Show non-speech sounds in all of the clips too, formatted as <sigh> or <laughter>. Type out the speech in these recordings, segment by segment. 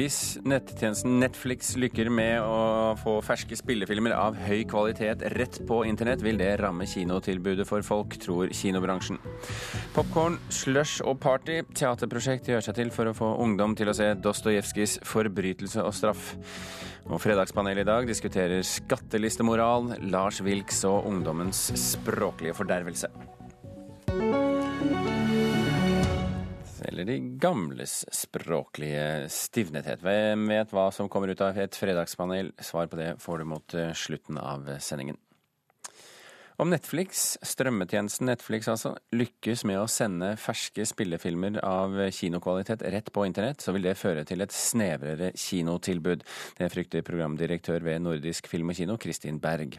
Hvis nettjenesten Netflix lykker med å få ferske spillefilmer av høy kvalitet rett på internett, vil det ramme kinotilbudet for folk, tror kinobransjen. Popkorn, slush og party, teaterprosjekt gjør seg til for å få ungdom til å se Dostojevskijs 'Forbrytelse og straff'. Og Fredagspanelet i dag diskuterer skattelistemoral, Lars Wilks og ungdommens språklige fordervelse. Eller de gamles språklige stivnethet. Hvem vet hva som kommer ut av et fredagspanel? Svar på det får du mot eh, slutten av sendingen. Om Netflix, strømmetjenesten Netflix altså, lykkes med å sende ferske spillefilmer av kinokvalitet rett på internett, så vil det føre til et snevrere kinotilbud. Det frykter programdirektør ved Nordisk Film og Kino, Kristin Berg.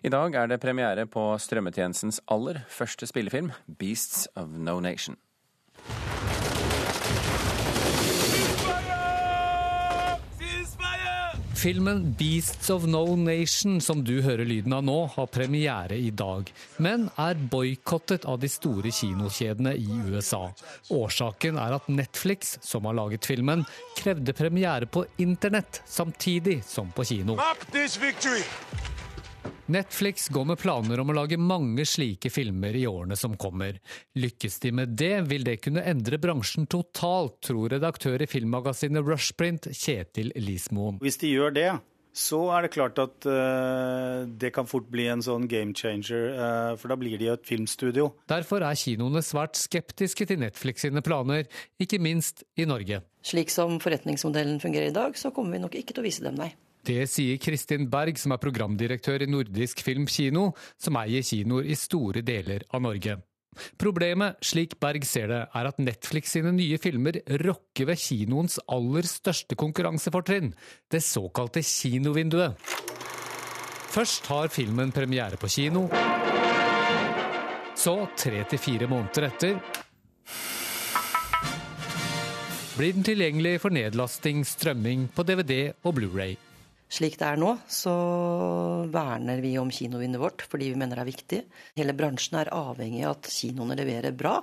I dag er det premiere på strømmetjenestens aller første spillefilm, 'Beasts of No Nation'. Filmen 'Beasts of No Nation', som du hører lyden av nå, har premiere i dag, men er boikottet av de store kinokjedene i USA. Årsaken er at Netflix, som har laget filmen, krevde premiere på internett samtidig som på kino. Netflix går med planer om å lage mange slike filmer i årene som kommer. Lykkes de med det, vil det kunne endre bransjen totalt, tror redaktør i filmmagasinet Rushprint, Kjetil Lismoen. Hvis de gjør det, så er det klart at uh, det kan fort bli en sånn game changer, uh, for da blir de et filmstudio. Derfor er kinoene svært skeptiske til Netflix sine planer, ikke minst i Norge. Slik som forretningsmodellen fungerer i dag, så kommer vi nok ikke til å vise dem, nei. Det sier Kristin Berg, som er programdirektør i Nordisk Film Kino, som eier kinoer i store deler av Norge. Problemet, slik Berg ser det, er at Netflix sine nye filmer rokker ved kinoens aller største konkurransefortrinn, det såkalte kinovinduet. Først har filmen premiere på kino. Så, tre til fire måneder etter, blir den tilgjengelig for nedlasting, strømming på DVD og Blu-ray. Slik det er nå, så verner vi om kinovinduet vårt fordi vi mener det er viktig. Hele bransjen er avhengig av at kinoene leverer bra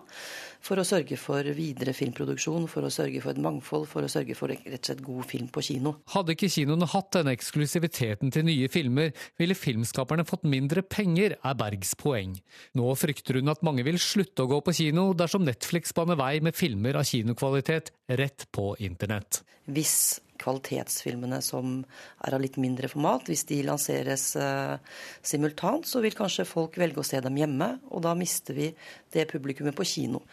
for å sørge for videre filmproduksjon, for å sørge for et mangfold, for å sørge for rett og slett god film på kino. Hadde ikke kinoene hatt denne eksklusiviteten til nye filmer, ville filmskaperne fått mindre penger, er Bergs poeng. Nå frykter hun at mange vil slutte å gå på kino dersom Netflix baner vei med filmer av kinokvalitet rett på internett. Hvis kvalitetsfilmene som er av litt mindre format. Hvis de lanseres uh, simultant, så vil kanskje folk velge å se dem hjemme, og da mister vi det publikummet på kino.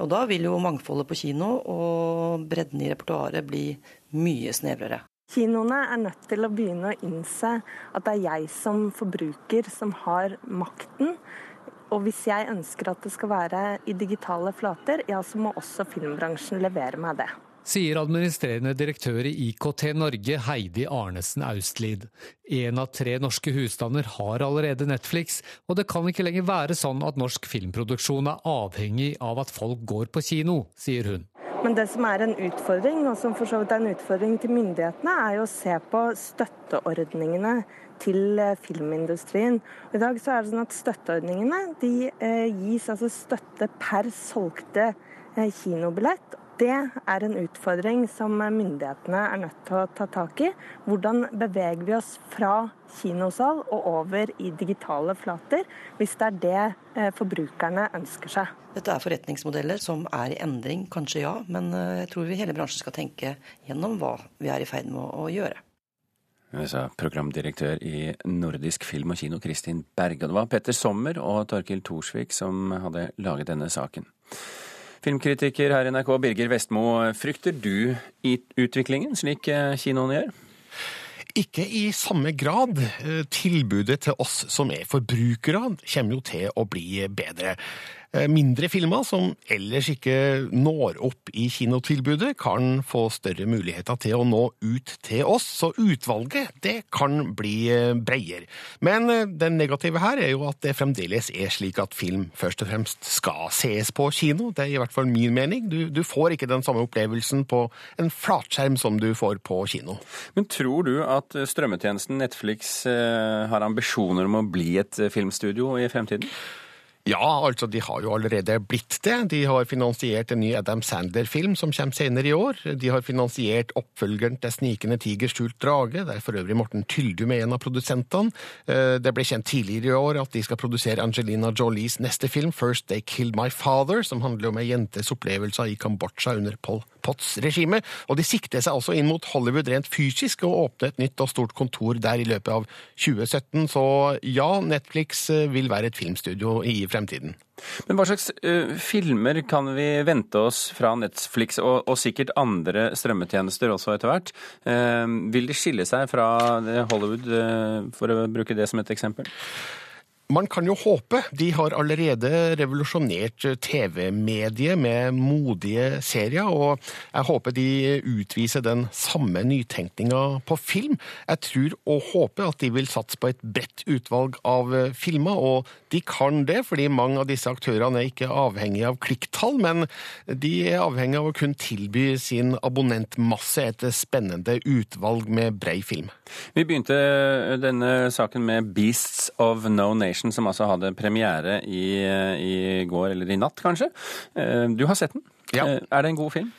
Og da vil jo mangfoldet på kino og bredden i repertoaret bli mye snevrere. Kinoene er nødt til å begynne å innse at det er jeg som forbruker som har makten. Og hvis jeg ønsker at det skal være i digitale flater, ja, så må også filmbransjen levere meg det sier administrerende direktør i IKT Norge Heidi Arnesen Austlid. Én av tre norske husstander har allerede Netflix, og det kan ikke lenger være sånn at norsk filmproduksjon er avhengig av at folk går på kino, sier hun. Men det som er en utfordring, og som for så vidt er en utfordring til myndighetene, er jo å se på støtteordningene til eh, filmindustrien. I dag så er det sånn at Støtteordningene de eh, gis altså støtte per solgte eh, kinobillett. Det er en utfordring som myndighetene er nødt til å ta tak i. Hvordan beveger vi oss fra kinosal og over i digitale flater, hvis det er det eh, forbrukerne ønsker seg. Dette er forretningsmodeller som er i endring, kanskje ja, men eh, jeg tror vi hele bransjen skal tenke gjennom hva vi er i ferd med å gjøre. Det sa programdirektør i Nordisk film og kino, Kristin Berge. Det var Petter Sommer og Torkil Thorsvik som hadde laget denne saken. Filmkritiker her i NRK, Birger Vestmo. Frykter du utviklingen, slik eh, kinoene gjør? Ikke i samme grad. Eh, tilbudet til oss som er forbrukere, kommer jo til å bli bedre. Eh, mindre filmer som ellers ikke når opp i kinotilbudet, kan få større muligheter til å nå ut til oss, så utvalget det kan bli eh, bredere. Men den det negative her er jo at det fremdeles er slik at film først og fremst skal ses på kino. Det er i hvert fall min mening. Du, du får ikke den samme opplevelsen på en flatskjerm som du får på kino. Men tror du at strømmetjenesten Netflix har ambisjoner om å bli et filmstudio i fremtiden? Ja, altså de har jo allerede blitt det. De har finansiert en ny Adam Sandler-film som kommer senere i år. De har finansiert oppfølgeren til Snikende tiger skjult drage, der for øvrig Morten Tyldum er en av produsentene. Eh, det ble kjent tidligere i år at de skal produsere Angelina Jolies neste film, First They Killed My Father, som handler om ei jentes opplevelser i Kambodsja under Pol Potts regime. Og de sikter seg altså inn mot Hollywood rent fysisk og åpnet et nytt og stort kontor der i løpet av 2017. Så ja, Netflix eh, vil være et filmstudio i fremtiden. Men hva slags uh, filmer kan vi vente oss fra Netflix, og, og sikkert andre strømmetjenester også etter hvert? Uh, vil de skille seg fra Hollywood, uh, for å bruke det som et eksempel? Man kan jo håpe. De har allerede revolusjonert TV-mediet med modige serier, og jeg håper de utviser den samme nytenkninga på film. Jeg tror og håper at de vil satse på et bredt utvalg av filmer, og de kan det fordi mange av disse aktørene er ikke avhengige av klikktall, men de er avhengige av å kunne tilby sin abonnentmasse et spennende utvalg med brei film. Vi begynte denne saken med Beasts of No Nation, som altså hadde premiere i, i går, eller i natt kanskje. Eh, du har sett den. Ja. Eh, er det en god film?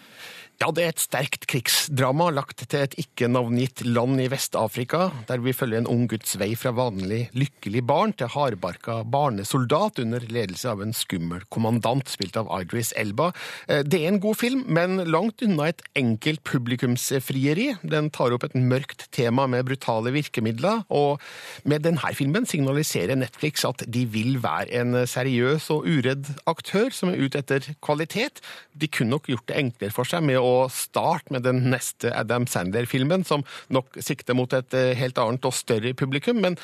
Ja, det er et sterkt krigsdrama lagt til et ikke-navngitt land i Vest-Afrika, der vi følger en ung Guds vei fra vanlig lykkelig barn til hardbarka barnesoldat under ledelse av en skummel kommandant, spilt av Idris Elba. Eh, det er en god film, men langt unna et enkelt publikumsfrieri. Den tar opp et mørkt tema med brutale virkemidler, og med denne filmen signaliserer Netflix at de vil være en seriøs og uredd aktør som er ute etter kvalitet. De kunne nok gjort det enklere for seg med å starte med den neste Adam Sander-filmen, som nok sikter mot et eh, helt annet og større publikum, men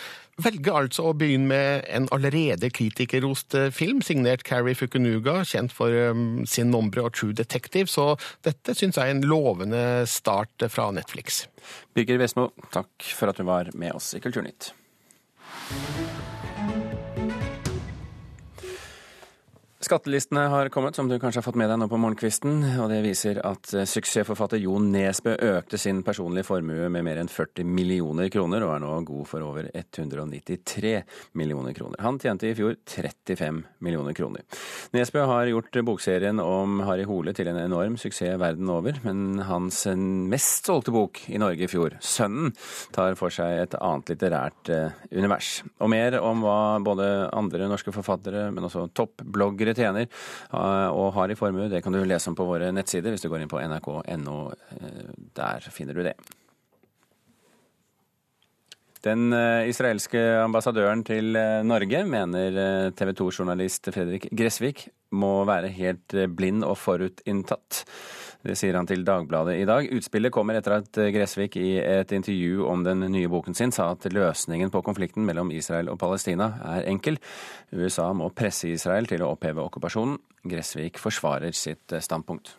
velger altså å begynne med en allerede kritikerrost eh, film, signert Carrie Fukunuga, kjent for um, sin Nombre og True Detective, så dette syns jeg er en lovende start fra Netflix. Birger Vesmo, takk for at du var med oss i Kulturnytt. Skattelistene har kommet, som du kanskje har fått med deg nå på morgenkvisten. og Det viser at eh, suksessforfatter Jon Nesbø økte sin personlige formue med mer enn 40 millioner kroner, og er nå god for over 193 millioner kroner. Han tjente i fjor 35 millioner kroner. Nesbø har gjort bokserien om Harry Hole til en enorm suksess verden over, men hans mest solgte bok i Norge i fjor, 'Sønnen', tar for seg et annet litterært eh, univers. Og mer om hva både andre norske forfattere, men også toppbloggere tjener og har i formue, det kan du lese om på våre nettsider hvis du går inn på nrk.no. Der finner du det. Den israelske ambassadøren til Norge mener TV 2-journalist Fredrik Gressvik må være helt blind og forutinntatt. Det sier han til Dagbladet i dag. Utspillet kommer etter at Gressvik i et intervju om den nye boken sin sa at løsningen på konflikten mellom Israel og Palestina er enkel. USA må presse Israel til å oppheve okkupasjonen. Gressvik forsvarer sitt standpunkt.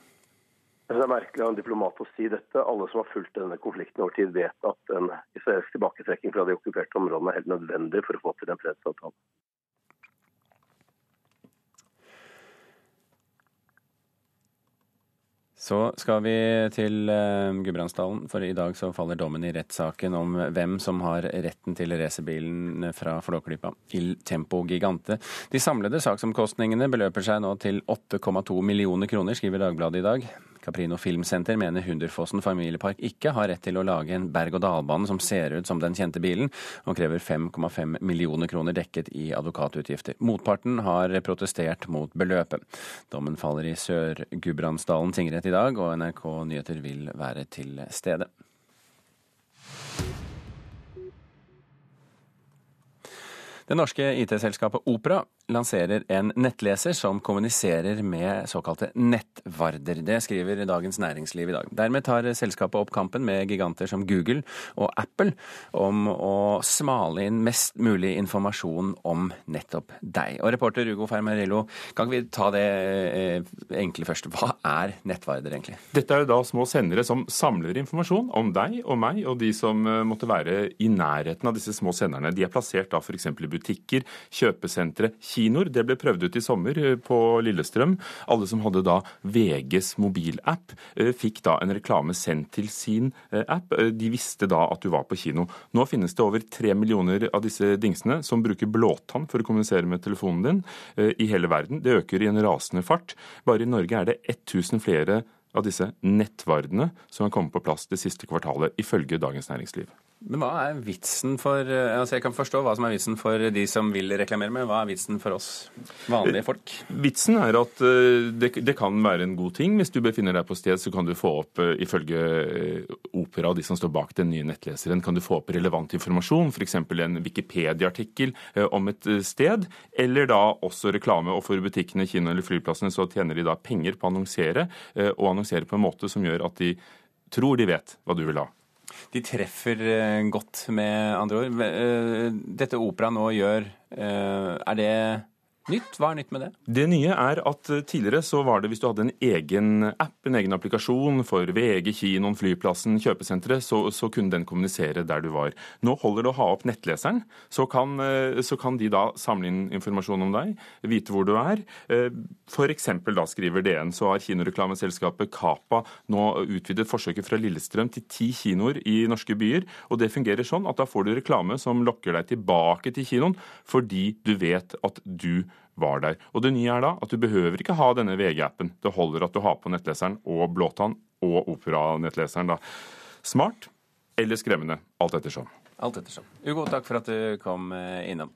Det er merkelig av en diplomat å si dette. Alle som har fulgt denne konflikten over tid, vet at en israelsk tilbaketrekking fra de okkuperte områdene er helt nødvendig for å få til en fredsavtale. Så skal vi til Gudbrandsdalen, for i dag så faller dommen i rettssaken om hvem som har retten til racerbilen fra Flåklypa, Il Tempo Gigante. De samlede saksomkostningene beløper seg nå til 8,2 millioner kroner, skriver Dagbladet i dag. Caprino Filmsenter mener Hunderfossen familiepark ikke har rett til å lage en berg-og-dal-bane som ser ut som den kjente bilen, og krever 5,5 millioner kroner dekket i advokatutgifter. Motparten har protestert mot beløpet. Dommen faller i Sør-Gudbrandsdalen tingrett i dag, og NRK Nyheter vil være til stede. Det norske IT-selskapet Opera lanserer en nettleser som kommuniserer med såkalte nettvarder. Det skriver Dagens Næringsliv i dag. Dermed tar selskapet opp kampen med giganter som Google og Apple om å smale inn mest mulig informasjon om nettopp deg. Og reporter Ugo Fermarello, kan vi ta det eh, enkle først? Hva er nettvarder egentlig? Dette er jo da små sendere som samler informasjon om deg og meg og de som eh, måtte være i nærheten av disse små senderne. De er plassert da f.eks. i butikker, kjøpesentre, kinoer. Det ble prøvd ut i sommer eh, på Lillestrøm. Alle som hadde da VGs mobilapp, eh, fikk da en reklame sendt til sin eh, app. De visste da at du var på kino. Nå finnes det over tre millioner av disse dingsene som bruker blåtann for å kommunisere med telefonen din i hele verden. Det øker i en rasende fart. Bare i Norge er det 1000 flere av disse nettvardene som har kommet på plass det siste kvartalet, ifølge Dagens Næringsliv. Men hva er vitsen for eh, altså Jeg kan forstå hva som er vitsen for de som vil reklamere, men hva er vitsen for oss vanlige folk? Vitsen er at eh, det, det kan være en god ting. Hvis du befinner deg på sted, så kan du få opp, eh, ifølge Opera og de som står bak den nye nettleseren, kan du få opp relevant informasjon, f.eks. en Wikipedia-artikkel om et sted, eller da også reklame. Og for butikkene, kino eller flyplassene så tjener de da penger på å annonsere, og annonsere på en måte som gjør at de tror de vet hva du vil ha. De treffer eh, godt, med andre ord. Eh, dette opera nå gjør, eh, er det nytt? Hva er nytt med det? Det nye er at eh, tidligere så var det hvis du hadde en egen app, en egen applikasjon for VG, kinoen, flyplassen, kjøpesenteret, så, så, kunne den kommunisere der du var. Nå holder det å ha opp nettleseren, så kan, eh, så kan de da samle inn informasjon om deg, vite hvor du er. For F.eks. da skriver DN, så har kinoreklameselskapet Kapa nå utvidet forsøket fra Lillestrøm til ti kinoer i norske byer. Og det fungerer sånn at da får du reklame som lokker deg tilbake til kinoen fordi du vet at du var der. Og Det nye er da at du behøver ikke ha denne VG-appen. Det holder at du har på nettleseren og Blåtann og Opera-nettleseren. da. Smart eller skremmende, alt ettersom. Alt ettersom. Ugo, takk for at du kom eh, innom.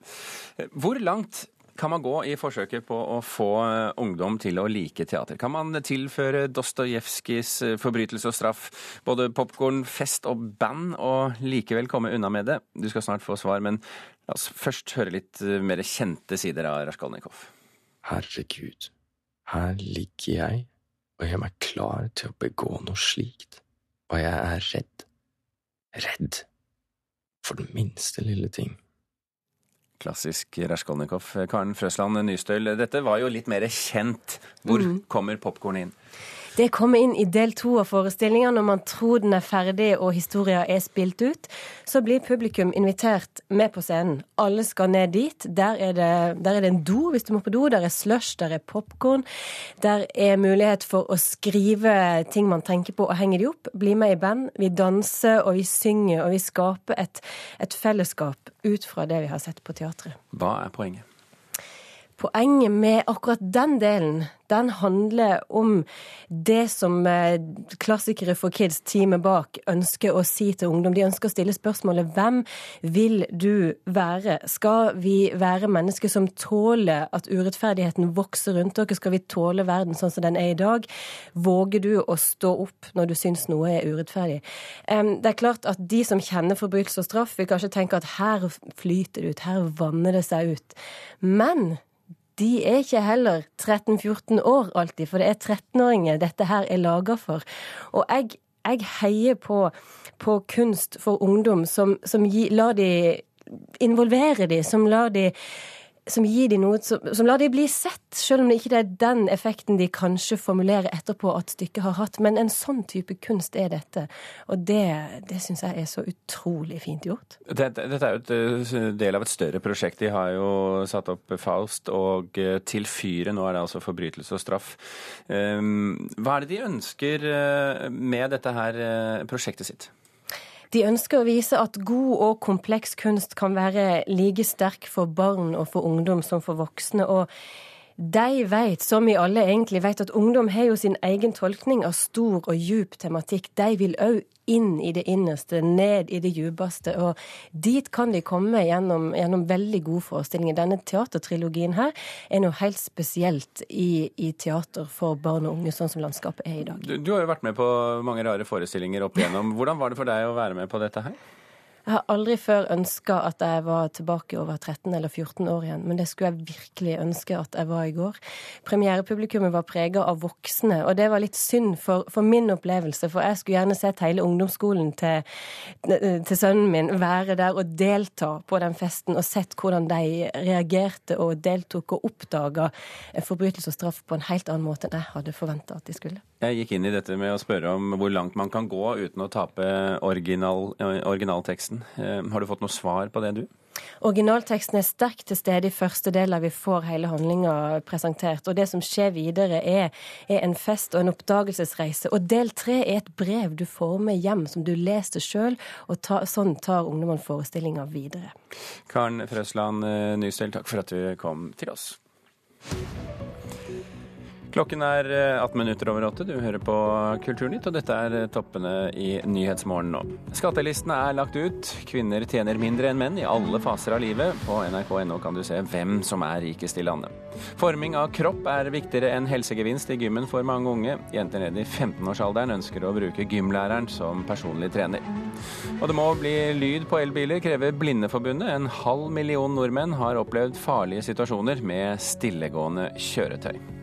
Hvor langt kan man gå i forsøket på å få eh, ungdom til å like teater? Kan man tilføre Dostojevskijs eh, forbrytelse og straff både popkorn, fest og band, og likevel komme unna med det? Du skal snart få svar, men la oss først høre litt eh, mer kjente sider av Raskolnikov. Herregud, her ligger jeg og gjør meg klar til å begå noe slikt, og jeg er redd. Redd for den minste lille ting. Klassisk Raskolnikov. Karen Frøsland Nystøl, dette var jo litt mer kjent. Hvor mm. kommer popkornet inn? Det kommer inn i del to av forestillinga. Når man tror den er ferdig og historia er spilt ut, så blir publikum invitert med på scenen. Alle skal ned dit. Der er det, der er det en do hvis du må på do. Der er slush, der er popkorn. Der er mulighet for å skrive ting man tenker på, og henge de opp. Bli med i band. Vi danser og vi synger, og vi skaper et, et fellesskap ut fra det vi har sett på teatret. Hva er poenget? Poenget med akkurat den delen, den handler om det som eh, klassikere for kids, teamet bak, ønsker å si til ungdom. De ønsker å stille spørsmålet hvem vil du være? Skal vi være mennesker som tåler at urettferdigheten vokser rundt dere? Skal vi tåle verden sånn som den er i dag? Våger du å stå opp når du syns noe er urettferdig? Det er klart at de som kjenner forbrytelse og straff, vil kanskje tenke at her flyter det ut, her vanner det seg ut. Men de er ikke heller 13-14 år alltid, for det er 13-åringer dette her er laga for. Og jeg, jeg heier på, på, kunst for ungdom som, som gi, lar de involvere de, som lar de som gir de noe som, som, lar de bli sett, selv om det ikke er den effekten de kanskje formulerer etterpå at stykket har hatt. Men en sånn type kunst er dette, og det, det syns jeg er så utrolig fint gjort. Dette, dette er jo et eh, del av et større prosjekt. De har jo satt opp Faust og eh, Til fyret. Nå er det altså forbrytelse og straff. Ehm, hva er det de ønsker eh, med dette her prosjektet sitt? De ønsker å vise at god og kompleks kunst kan være like sterk for barn og for ungdom som for voksne. og de vet, som vi alle egentlig vet, at ungdom har jo sin egen tolkning av stor og djup tematikk. De vil òg inn i det innerste, ned i det djupeste. Og dit kan de komme gjennom, gjennom veldig gode forestillinger. Denne teatertrilogien her er noe helt spesielt i, i, teater for barn og unge, sånn som landskapet er i dag. Du, du har jo vært med på mange rare forestillinger opp igjennom. Hvordan var det for deg å være med på dette her? Jeg har aldri før ønska at jeg var tilbake over 13 eller 14 år igjen, men det skulle jeg virkelig ønske at jeg var i går. Premierepublikummet var prega av voksne, og det var litt synd for, for, min opplevelse, for jeg skulle gjerne sett hele ungdomsskolen til, til, sønnen min være der og delta på den festen, og sett hvordan de reagerte og deltok og oppdaga forbrytelse og straff på en helt annen måte enn jeg hadde forventa at de skulle. Jeg gikk inn i dette med å spørre om hvor langt man kan gå uten å tape original, originalteksten. Eh, har du fått noe svar på det, du? Originalteksten er sterkt til stede i første del der vi får hele handlinga presentert. Og det som skjer videre, er, er, en fest og en oppdagelsesreise. Og del tre er et brev du får med hjem, som du leser sjøl. Og ta, sånn tar ungdommene forestillinga videre. Karen Frøsland Nystell, takk for at du kom til oss. Klokken er 18 eh, minutter over åtte. Du hører på Kulturnytt, og dette er eh, toppene i Nyhetsmorgen nå. Skattelistene er lagt ut. Kvinner tjener mindre enn menn i alle faser av livet. På nrk.no kan du se hvem som er rikest i landet. Forming av kropp er viktigere enn helsegevinst i gymmen for mange unge. Jenter ned i 15-årsalderen ønsker å bruke gymlæreren som personlig trener. Og det må bli lyd på elbiler, krever Blindeforbundet. En halv million nordmenn har opplevd farlige situasjoner med stillegående kjøretøy.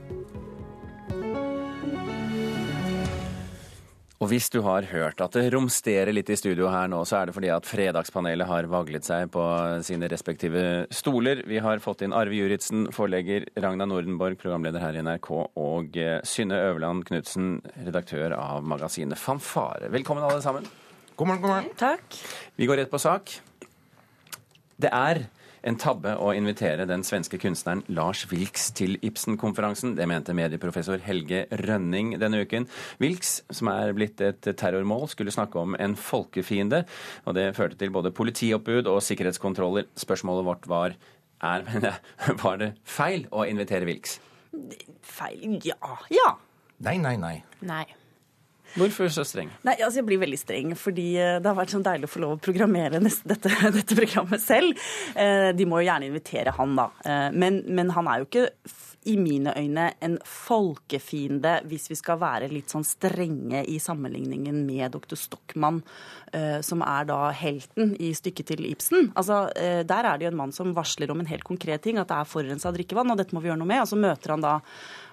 Og hvis du har hørt at det romsterer litt i studio her nå, så er det fordi at Fredagspanelet har vaglet seg på sine respektive stoler. Vi har fått inn Arve Juritzen, forlegger, Ragna Nordenborg, programleder her i NRK, og eh, Synne Øverland Knutsen, redaktør av magasinet Fanfare. Velkommen alle sammen. God morgen, god morgen. Takk. Vi går rett på sak. Det er en tabbe å invitere den svenske kunstneren Lars Wilks til Ibsen-konferansen. Det mente medieprofessor Helge Rønning denne uken. Wilks, som er blitt et terrormål, skulle snakke om en folkefiende. Og det førte til både politioppbud og sikkerhetskontroller. Spørsmålet vårt var er, <laughs> var det feil å invitere Wilks? Feil? Ja. Ja. Nei, nei, nei. Nei. Hvorfor så streng? Nei, altså Jeg blir veldig streng, fordi eh, det har vært sånn deilig å få lov å programmere <laughs> dette, dette, programmet selv. Eh, de må jo gjerne invitere han, da. Eh, men, men han er jo ikke i mine øyne en folkefiende, hvis vi skal være litt sånn strenge i sammenligningen med dr. Stockmann, som er da helten i stykket til Ibsen. Altså, Der er det jo en mann som varsler om en helt konkret ting, at det er forurensa drikkevann, og dette må vi gjøre noe med. Og så møter han da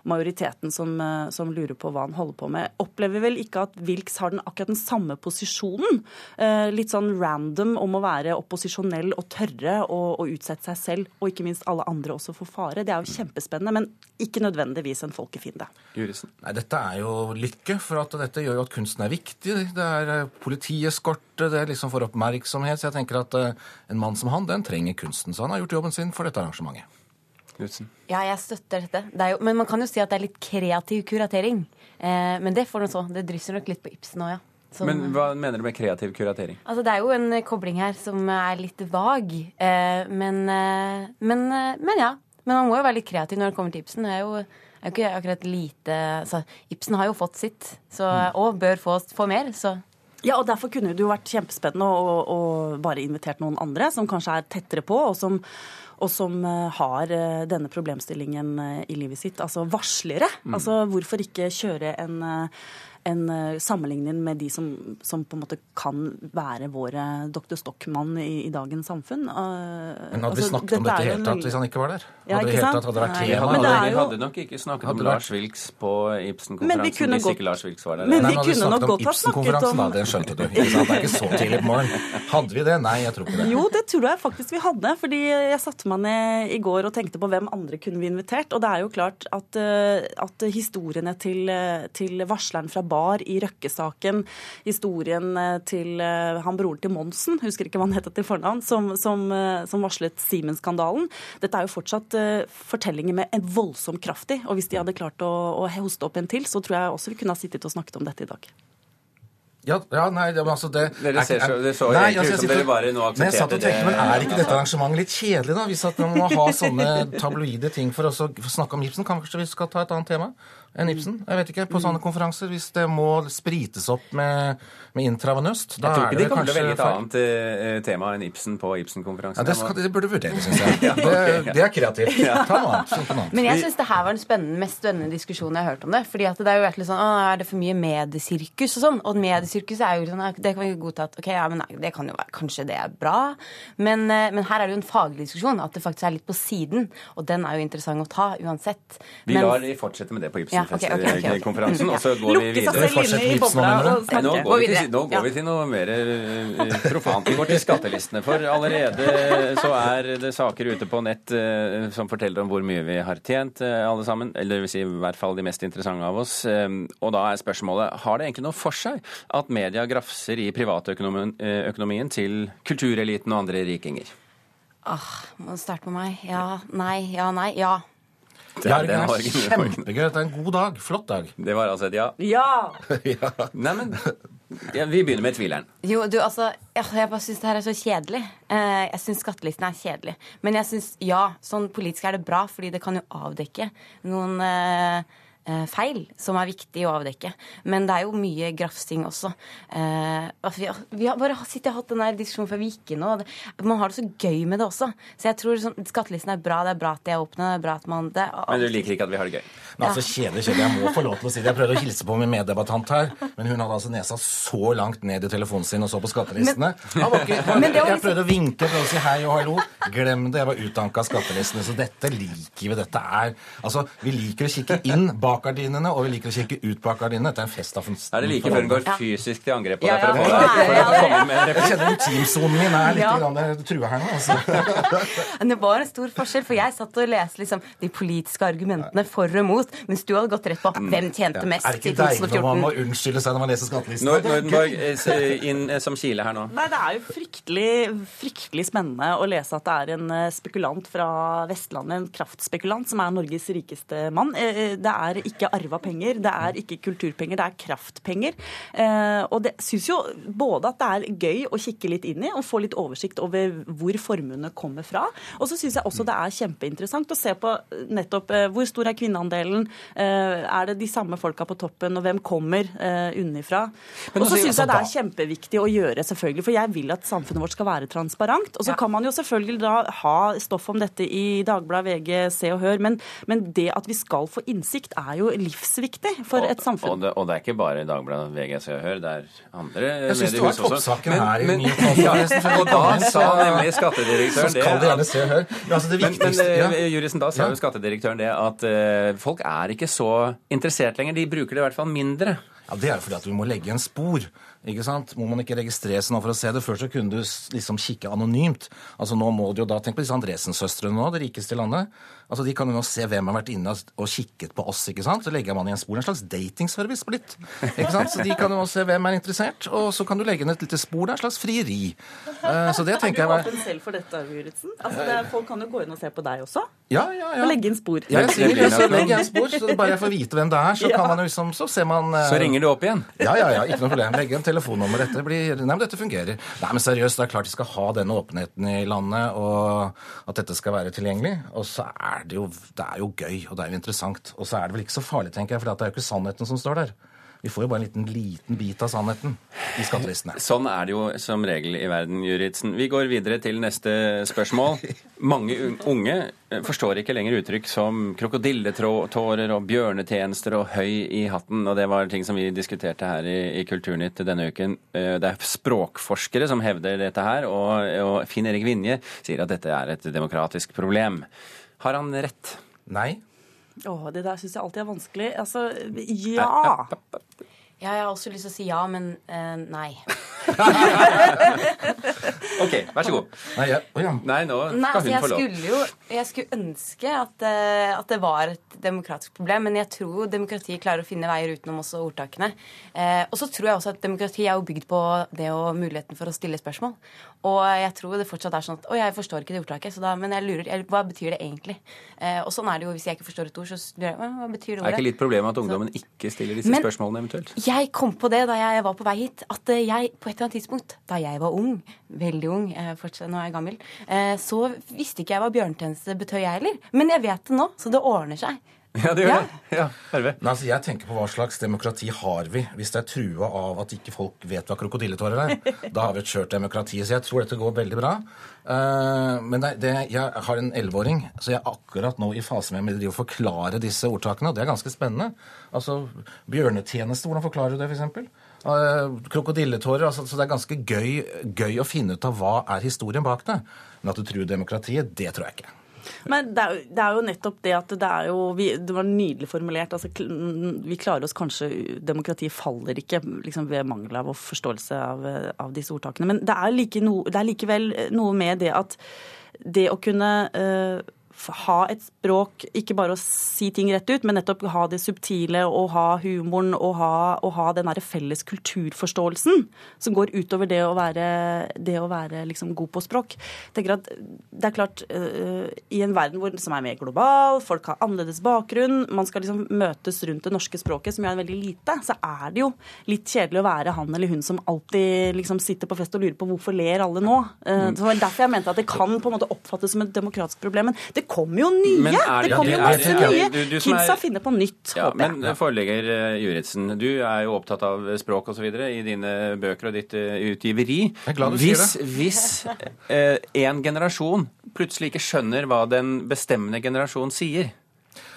majoriteten som, eh, som, lurer på hva han holder på med. Opplever vel ikke at Wilks har den, akkurat den samme posisjonen. Eh, litt sånn random om å være opposisjonell og tørre å, å utsette seg selv, og ikke minst alle andre også for fare. Det er jo kjempespennende, men ikke nødvendigvis en folkefiende. Jurisen. Nei, Dette er jo lykke, for at dette gjør jo at kunsten er viktig. Det er eh, politieskorte, det er liksom for oppmerksomhet. Så jeg tenker at en mann som han, den trenger kunsten. Så han har gjort jobben sin for dette arrangementet. Knutsen? Ja, jeg støtter dette. Det jo, men man kan jo si at det er litt kreativ kuratering. Eh, men det får nå så. Det drysser nok litt på Ibsen òg, ja. Som, men hva mener du med kreativ kuratering? Altså, Det er jo en kobling her som er litt vag. Eh, men, eh, men, eh, men, ja. Men man må jo være litt kreativ når det kommer til Ibsen. Det er jo, er jo ikke akkurat lite altså, Ibsen har jo fått sitt, så, mm. og bør få, få mer. så... Ja, og Derfor kunne det jo vært kjempespennende å, å, bare invitert noen andre som kanskje er tettere på, og som og som eh, har eh, denne problemstillingen eh, i livet sitt. Altså varslere. Mm. Altså hvorfor ikke kjøre en en eh, sammenligning med de som, som, på en måte kan være våre Dr. Stockmann i, i dagens samfunn. Uh, men hadde altså, vi snakket om dette i hele tatt hvis han ikke var der? Ja, hadde ikke sant? Hadde det vært tema? Ja, jo... vi hadde nok ikke snakket om Lars Wilks på Ibsen-konferansen hvis ikke Lars Wilks var der. Men vi Nei, kunne nok godt ha snakket om da, Det skjønte du. Ikke sant? Det er ikke så tidlig på morgenen. Hadde vi det? Nei, jeg tror ikke det. Jo, det tror jeg faktisk vi hadde. Fordi jeg satte meg ned i går og tenkte på hvem andre kunne vi invitert. Og det er jo klart at, eh, at historiene til, til varsleren fra Bar i Røkke saken historien eh, til eh, han broren til Monsen, husker ikke hva han het til fornavn, som, som, eh, som varslet Simen-skandalen. Dette er jo fortsatt fortellinger med en voldsom kraft i. Og hvis de hadde klart å, å hoste opp en til, så tror jeg også vi kunne ha sittet og snakket om dette i dag. Ja, ja, nei, det, altså det Dere ser så, det så nei, ikke ut som dere bare nå aksepterte tenkte, Men er ikke dette arrangementet litt kjedelig, da? Hvis at man må ha sånne tabloide ting for å snakke om gipsen? kanskje vi skal ta et annet tema? Enn Ibsen. Jeg vet ikke, På sånne konferanser, hvis det må sprites opp med, med intravenøst da Jeg tror ikke de kommer til å velge et annet uh, tema enn Ibsen på Ibsen-konferansen. Ja, det, skal, det burde vurdere, syns jeg. <laughs> ja, okay. det, det, er kreativt. Ta noe annet. Men jeg syns det her var den spennende, mest spennende diskusjonen jeg har hørt om det. fordi at det er jo litt sånn, å, Er det for mye mediesirkus og sånn? Og mediesirkus er jo sånn, det kan vi godta at ok, ja, men nei, det kan jo være, kanskje det er bra. Men, eh, men her er det jo en faglig diskusjon, at det faktisk er litt på siden. Og den er jo interessant å ta uansett. Vi lar de fortsette med det på Ja, ok. Ibsenfest-konferansen, og så går vi videre. Nå går vi til, nå går vi til noe mer eh, profant. Vi går til skattelistene. For allerede så er det saker ute på nett eh, som forteller om hvor mye vi har tjent, eh, alle sammen. Eller det vil si i hvert fall de mest interessante av oss. Og da er spørsmålet har det egentlig noe for seg at media grafser i privatøkonomien økonomien til kultureliten og andre rikinger? Ah, må du starte med meg. Ja, nei, ja, nei, ja. <laughs> Jørgen, den det er kjempegøy. Er en god dag. Flott dag. Det var altså et ja. <laughs> Ja! Nei, men ja, Vi begynner med tvileren. Jo, du, altså, ja, jeg bare syns det her er så kjedelig. Eh, jeg syns skattelisten er kjedelig. Men jeg syns, ja, sånn politisk er det bra, fordi det kan jo avdekke noen eh, feil som er viktig å avdekke. Men det er jo mye grafsing også. Eh, vi, har, vi har bare sittet og hatt den diskusjonen før vi gikk inn, og det, man har det så gøy med det også. Så jeg tror sånn, skattelisten er bra, det er bra at de er åpne, det er bra at man det, Men du liker ikke at vi har det gøy? Men altså, kjedelig, kjedelig. Jeg må få lov til å si det. Jeg prøvde å hilse på min meddebattant her, men hun hadde altså nesa så langt ned i telefonen sin og så på skattelistene. Men- var ikke, <laughs> var jeg liksom- prøvde å vinke, prøvde å si hei og hallo. Glem det, jeg var utanka av skattelistene. Så dette liker vi. Dette er Altså, vi liker å kikke inn bak gardinene, og vi liker å kikke ut bak gardinene. Dette er en fest av Er det like før hun går fysisk til angrep på deg? for å ja, få ja, deg- for å ja, ja. komme med en Jeg kjenner intimsonen min er litt Ja. grann trua her nå. altså. <laughs> Det var en stor forskjell, for jeg satt og leste liksom, de politiske argumentene for og mot, mens du hadde gått rett på hvem tjente mest i 2014. Er det ikke deilig når man må unnskylde seg når man leser skattelisten? Når, Nordenborg eh, inn eh, som kile her nå. Nei, Det er jo fryktelig, fryktelig spennende å lese at det er en eh, spekulant fra Vestlandet, en kraftspekulant, som er Norges rikeste mann. Eh, Det er ikke arva penger, det er ikke kulturpenger, det er kraftpenger. Eh, Og det syns jo både at det er gøy å kikke litt inn i og få litt oversikt over hvor formuene kommer fra. Og så syns jeg også det er kjempeinteressant å se på nettopp eh, hvor stor er kvinneandelen, eh, er det de samme folka på toppen, og hvem kommer eh, unnifra. Og så altså, syns jeg det altså, er kjempeviktig å gjøre, selvfølgelig, for jeg vil at samfunnet vårt skal være transparent. Og så kan man jo selvfølgelig da ha stoff om dette i Dagbladet, VG, Se og Hør, men, men det at vi skal få innsikt, er jo livsviktig for et Og samfunn. det, og det er ikke bare Dagbladet, VG, Se og Hør, det er andre Jeg synes det var mediehus også. toppsaken her i Men- <laughs> ja, Og da sa nemlig skattedirektøren det kall det gjerne Se og Hør. Altså, det Men, men ja. juristen, da sa jo skattedirektøren det at uh, folk er ikke så interessert lenger. De bruker det i hvert fall mindre. Ja, Det er jo fordi at vi må legge en spor. Ikke sant? Må man ikke registrere seg nå for å se det? Før så kunne du liksom kikke anonymt. Altså Nå må du jo da Tenk på disse Andresen-søstrene nå, det rikeste i landet. Altså De kan jo nå se hvem har vært inne og kikket på oss. ikke sant? Så legger man igjen spor. En slags datingservice blitt. ikke sant? Så de kan jo nå se hvem er interessert, og så kan du legge inn et lite spor. Det er en slags frieri. Uh, Så det tenker jeg er du åpen selv for dette, Juritzen? Altså, det er, folk kan jo gå inn og se på deg også. Ja, ja, ja. Og legge inn spor. Ja, jeg sier Det så legger jeg spor, så bare jeg får vite hvem det er, så <laughs> Ja. kan man jo liksom, så ser man uh... Så ringer du opp igjen. Ja, ja, ja, ikke noe problem. Legge en telefonnummer. Dette blir Nei, men dette fungerer. Nei, men seriøst, det er klart de skal ha denne åpenheten i landet, og at dette skal være tilgjengelig. Og så er det jo Det er jo gøy, og det er jo interessant. Og så er det vel ikke så farlig, tenker jeg, for det er jo ikke sannheten som står der. Vi får jo bare en liten, liten bit av sannheten i skattelistene. Sånn er det jo som regel i verden, Juritzen. Vi går videre til neste spørsmål. Mange unge eh, forstår ikke lenger uttrykk som krokodilletårer og bjørnetjenester og høy i hatten, og det var ting som vi diskuterte her i, i Kulturnytt denne uken. Eh, Det er språkforskere som hevder dette her, og, og Finn Erik Vinje sier at dette er et demokratisk problem. Har han rett? Nei. Åh, det der syns jeg alltid er vanskelig. Altså, ja. Ja, jeg har også lyst til å si ja, men eh, nei. <laughs> OK, vær så god. Nei, ja. oh ja. Nei, nå Nei, skal altså hun jeg få lov. skulle jo Jeg skulle ønske at, uh, at det var et demokratisk problem, men jeg tror demokratiet klarer å finne veier utenom også ordtakene. Uh, og så tror jeg også at demokrati er jo bygd på det og muligheten for å stille spørsmål. Og jeg tror det fortsatt er sånn at Å, jeg forstår ikke det ordtaket, så da, men jeg lurer jeg, Hva betyr det egentlig? Uh, og sånn er det jo hvis jeg ikke forstår et ord, så lurer jeg Hva betyr det ordet? Er det ikke litt problemet at ungdommen ikke stiller disse Men- spørsmålene eventuelt? Jeg kom på det da jeg var på vei hit, at eh, jeg på et eller annet tidspunkt, da jeg var ung, veldig ung, eh, fortsatt, nå er jeg gammel, eh, så visste ikke jeg hva bjørnetjeneste betød, jeg heller. Men jeg vet det nå, så det ordner seg. <laughs> Ja, det gjør Ja. det. Ja, Herve. Nei, altså, jeg tenker på hva slags demokrati har vi hvis det er trua av at ikke folk vet hva krokodilletårer er. <laughs> Da har vi et skjørt demokrati. Så jeg tror dette går veldig bra. Uh, men det, det, jeg har en elleveåring, så jeg er akkurat nå i fase med å forklare disse ordtakene. Og det er ganske spennende. Altså, Bjørnetjeneste, hvordan forklarer du det, f.eks.? eh, krokodilletårer. Altså, så det er ganske gøy, gøy å finne ut av hva er historien bak det. Men at du truer demokratiet, det tror jeg ikke. Men det er, det er jo nettopp det at det er jo vi, Det var nydelig formulert. altså Vi klarer oss kanskje Demokratiet faller ikke liksom, ved mangel av forståelse av, av disse ordtakene. Men det er, like no, det er likevel noe med det at det å kunne eh, f- ha et språk, ikke bare å si ting rett ut, men nettopp ha det subtile og ha humoren og ha, og ha den derre felles kulturforståelsen som går utover det å være, det å være liksom god på språk. Jeg tenker at det er klart, uh, I en verden hvor, som er mer global, folk har annerledes bakgrunn, man skal liksom møtes rundt det norske språket, som jo er veldig lite, så er det jo litt kjedelig å være han eller hun som alltid liksom sitter på fest og lurer på hvorfor ler alle nå. Uh, det var derfor jeg mente at det kan på en måte oppfattes som et demokratisk problem. Men det kommer jo nye! Men er Det det- kommer jo masse det- nye! du- du som er- finner på nytt, Ja, håper jeg. men forlegger eh, Juritzen, du er jo opptatt av språk osv. i dine bøker og ditt eh, utgiveri. Jeg er glad du sier det. Hvis eh, en generasjon plutselig ikke skjønner hva den bestemmende generasjon sier,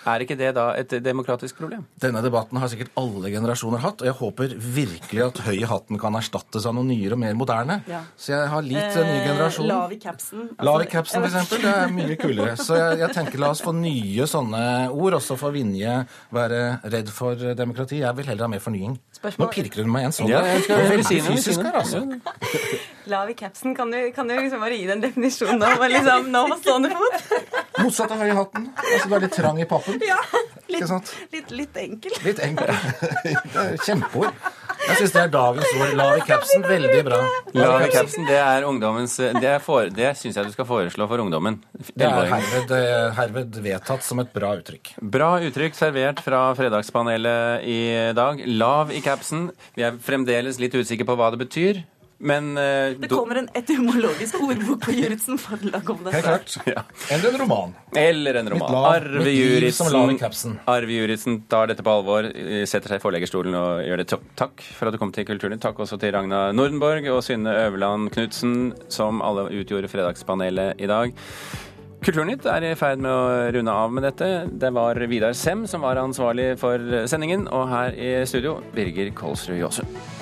er ikke det da et demokratisk problem? Denne debatten har sikkert alle generasjoner hatt, og jeg håper virkelig at høy i hatten kan erstattes av noe nyere og mer moderne. Ja. Så jeg har litt eh, ny generasjon. Lav i capsen. Altså, Lav i capsen, for eksempel. Det er mye kulere. Så jeg, jeg tenker la oss få nye sånne ord, også for Vinje være redd for demokrati. Jeg vil heller ha mer fornying. Spørsmål- Nå pirker hun meg igjen sånn. Ja, jeg skal- jeg jeg fysisk her, altså. Lav i capsen, kan du, kan du liksom bare gi den definisjonen nå? Liksom, nå på stående fot? Motsatt av høy i hatten. Altså, du er litt trang i pappen. Ja, Ikke litt, sant? litt, litt enkel. Litt enkel. Kjempeord. Jeg syns det er dagens ord. Lav i capsen. Veldig bra. Lav i capsen, det er ungdommens Det, er for, det syns jeg du skal foreslå for ungdommen. Det er herved, herved vedtatt som et bra uttrykk. Bra uttrykk servert fra Fredagspanelet i dag. Lav i capsen. Vi er fremdeles litt usikre på hva det betyr, men uh, Det kommer en etymologisk ordbok på Juritzen forlag om dette. Helt klart. Ja. Eller en roman. Eller en roman. Arve Juritzen. Arve Juritzen tar dette på alvor, setter seg i forleggerstolen og gjør det. Takk for at du kom til Kulturnytt. Takk også til Ragna Nordenborg og Synne Øverland Knutsen, som alle utgjorde Fredagspanelet i dag. Kulturnytt er i ferd med å runde av med dette. Det var Vidar Sem som var ansvarlig for sendingen, og her i studio Birger Kolsrud Jåsund.